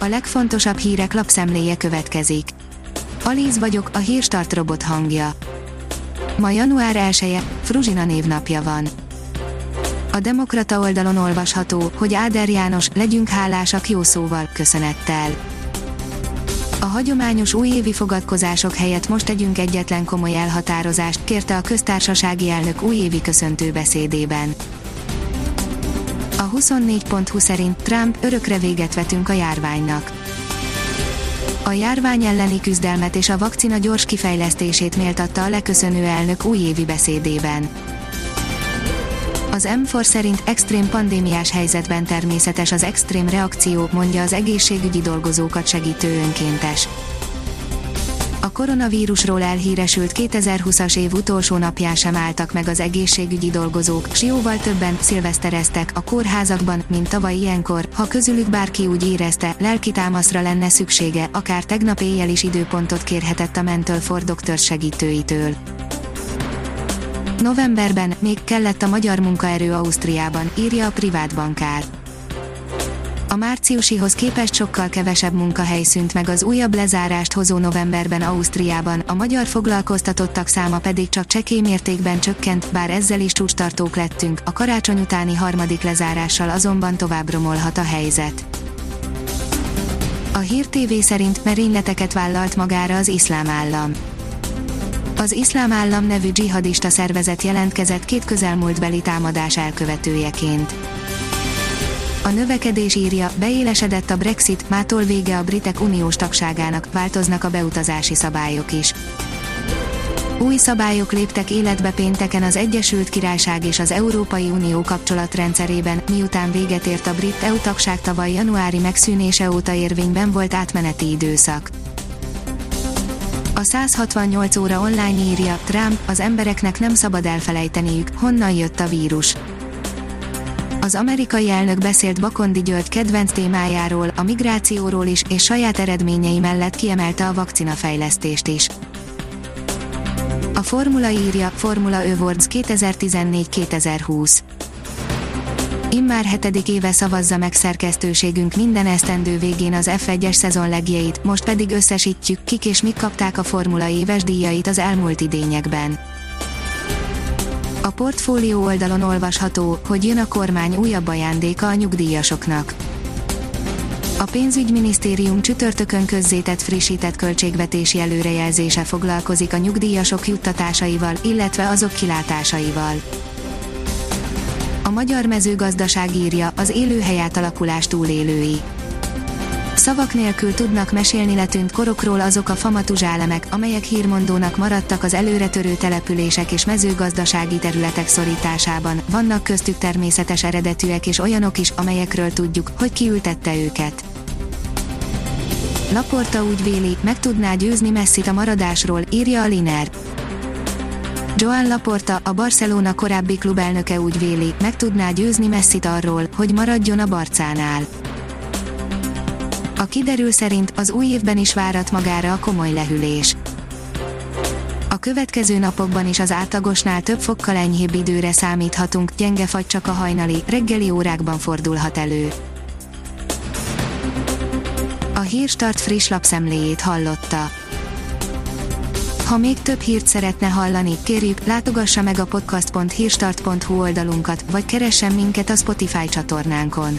a legfontosabb hírek lapszemléje következik. Alíz vagyok, a hírstart robot hangja. Ma január 1 -e, Fruzsina névnapja van. A Demokrata oldalon olvasható, hogy Áder János, legyünk hálásak jó szóval, köszönettel. A hagyományos újévi fogadkozások helyett most tegyünk egyetlen komoly elhatározást, kérte a köztársasági elnök újévi köszöntő beszédében. A 24.20 szerint Trump örökre véget vetünk a járványnak. A járvány elleni küzdelmet és a vakcina gyors kifejlesztését méltatta a leköszönő elnök újévi beszédében. Az M4 szerint extrém pandémiás helyzetben természetes az extrém reakció, mondja az egészségügyi dolgozókat segítő önkéntes. A koronavírusról elhíresült 2020-as év utolsó napján sem álltak meg az egészségügyi dolgozók, s jóval többen szilvesztereztek a kórházakban, mint tavaly ilyenkor, ha közülük bárki úgy érezte, lelki támaszra lenne szüksége, akár tegnap éjjel is időpontot kérhetett a Mental for Doctors segítőitől. Novemberben még kellett a magyar munkaerő Ausztriában, írja a privát bankár. A márciusihoz képest sokkal kevesebb munkahely szűnt meg az újabb lezárást hozó novemberben Ausztriában, a magyar foglalkoztatottak száma pedig csak csekély mértékben csökkent, bár ezzel is csúcstartók lettünk, a karácsony utáni harmadik lezárással azonban tovább romolhat a helyzet. A Hír TV szerint merényleteket vállalt magára az iszlám állam az Iszlám Állam nevű dzsihadista szervezet jelentkezett két közelmúltbeli támadás elkövetőjeként. A növekedés írja, beélesedett a Brexit, mától vége a britek uniós tagságának, változnak a beutazási szabályok is. Új szabályok léptek életbe pénteken az Egyesült Királyság és az Európai Unió kapcsolatrendszerében, miután véget ért a brit EU tagság tavaly januári megszűnése óta érvényben volt átmeneti időszak. A 168 óra online írja, Trump, az embereknek nem szabad elfelejteniük, honnan jött a vírus. Az amerikai elnök beszélt Bakondi György kedvenc témájáról, a migrációról is, és saját eredményei mellett kiemelte a vakcinafejlesztést is. A Formula írja, Formula Awards 2014-2020 Immár hetedik éve szavazza meg szerkesztőségünk minden esztendő végén az F1-es szezon legjeit, most pedig összesítjük, kik és mik kapták a Formula éves díjait az elmúlt idényekben. A portfólió oldalon olvasható, hogy jön a kormány újabb ajándéka a nyugdíjasoknak. A pénzügyminisztérium csütörtökön közzétett frissített költségvetési előrejelzése foglalkozik a nyugdíjasok juttatásaival, illetve azok kilátásaival. A magyar mezőgazdaság írja az élőhely átalakulás túlélői. Szavak nélkül tudnak mesélni letűnt korokról azok a famatuzsálemek, amelyek hírmondónak maradtak az előretörő települések és mezőgazdasági területek szorításában, vannak köztük természetes eredetűek és olyanok is, amelyekről tudjuk, hogy kiültette őket. Laporta úgy véli, meg tudná győzni messzit a maradásról, írja a Liner. Joan Laporta, a Barcelona korábbi klubelnöke úgy véli, meg tudná győzni Messit arról, hogy maradjon a Barcánál. A kiderül szerint az új évben is várat magára a komoly lehűlés. A következő napokban is az átlagosnál több fokkal enyhébb időre számíthatunk, gyenge fagy csak a hajnali, reggeli órákban fordulhat elő. A Hírstart friss lapszemléjét hallotta. Ha még több hírt szeretne hallani, kérjük, látogassa meg a podcast.hírstart.hu oldalunkat, vagy keressen minket a Spotify csatornánkon.